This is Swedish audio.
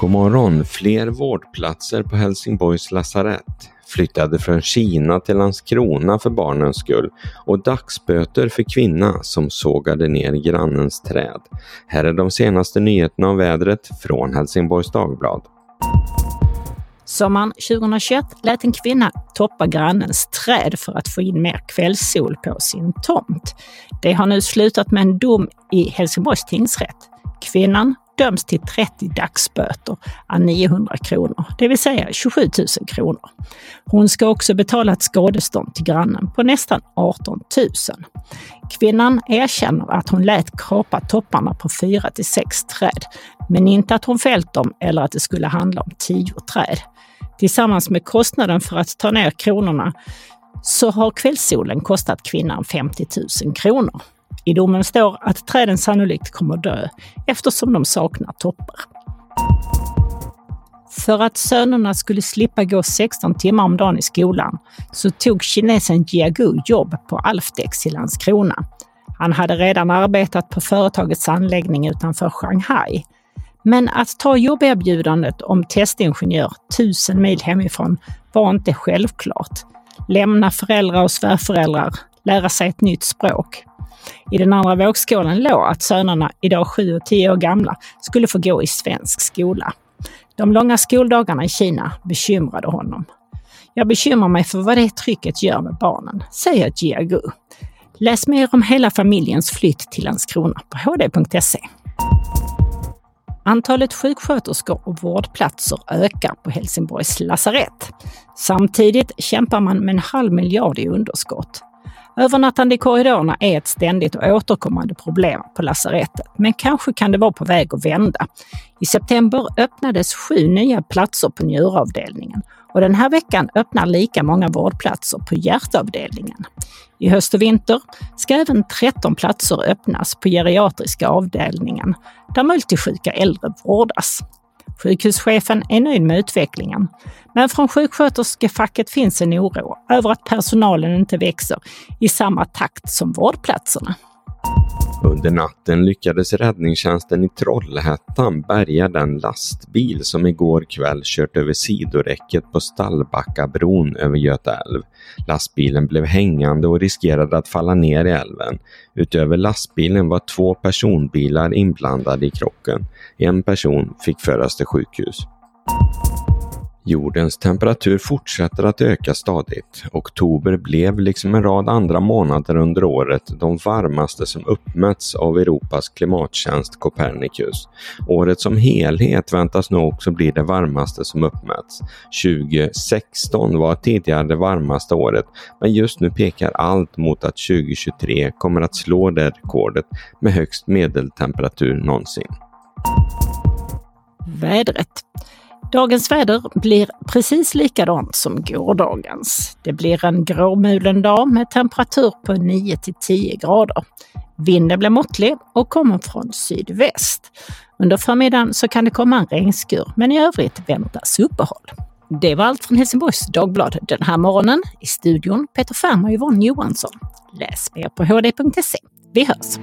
God morgon! Fler vårdplatser på Helsingborgs lasarett. Flyttade från Kina till Landskrona för barnens skull och dagsböter för kvinna som sågade ner grannens träd. Här är de senaste nyheterna om vädret från Helsingborgs Dagblad. Sommaren 2021 lät en kvinna toppa grannens träd för att få in mer kvällssol på sin tomt. Det har nu slutat med en dom i Helsingborgs tingsrätt. Kvinnan döms till 30 dagsböter à 900 kronor, det vill säga 27 000 kronor. Hon ska också betala ett skadestånd till grannen på nästan 18 000. Kvinnan erkänner att hon lät kapa topparna på fyra till sex träd, men inte att hon fällt dem eller att det skulle handla om tio träd. Tillsammans med kostnaden för att ta ner kronorna så har kvällssolen kostat kvinnan 50 000 kronor. I domen står att träden sannolikt kommer dö eftersom de saknar toppar. För att sönerna skulle slippa gå 16 timmar om dagen i skolan så tog kinesen Jiagu jobb på Alfdex i Landskrona. Han hade redan arbetat på företagets anläggning utanför Shanghai. Men att ta jobberbjudandet om testingenjör tusen mil hemifrån var inte självklart. Lämna föräldrar och svärföräldrar, lära sig ett nytt språk. I den andra vågskålen låg att sönerna, idag 7 och 10 år gamla, skulle få gå i svensk skola. De långa skoldagarna i Kina bekymrade honom. Jag bekymrar mig för vad det trycket gör med barnen, säger Jiagu. Läs mer om hela familjens flytt till Landskrona på hd.se. Antalet sjuksköterskor och vårdplatser ökar på Helsingborgs lasarett. Samtidigt kämpar man med en halv miljard i underskott. Övernattande i korridorerna är ett ständigt och återkommande problem på lasarettet, men kanske kan det vara på väg att vända. I september öppnades sju nya platser på njuravdelningen och den här veckan öppnar lika många vårdplatser på hjärtavdelningen. I höst och vinter ska även 13 platser öppnas på geriatriska avdelningen där multisjuka äldre vårdas. Sjukhuschefen är nöjd med utvecklingen, men från sjuksköterskefacket finns en oro över att personalen inte växer i samma takt som vårdplatserna. Under natten lyckades räddningstjänsten i Trollhättan bärga den lastbil som igår kväll kört över sidoräcket på Stallbackabron över Göta älv. Lastbilen blev hängande och riskerade att falla ner i älven. Utöver lastbilen var två personbilar inblandade i krocken. En person fick föras till sjukhus. Jordens temperatur fortsätter att öka stadigt. Oktober blev, liksom en rad andra månader under året, de varmaste som uppmätts av Europas klimattjänst Copernicus. Året som helhet väntas nu också bli det varmaste som uppmätts. 2016 var tidigare det varmaste året, men just nu pekar allt mot att 2023 kommer att slå det rekordet med högst medeltemperatur någonsin. Vädret. Dagens väder blir precis likadant som gårdagens. Det blir en gråmulen dag med temperatur på 9 till 10 grader. Vinden blir måttlig och kommer från sydväst. Under förmiddagen så kan det komma en regnskur, men i övrigt väntas uppehåll. Det var allt från Helsingborgs Dagblad den här morgonen. I studion Peter Färm och Yvonne Johansson. Läs mer på hd.se. Vi hörs!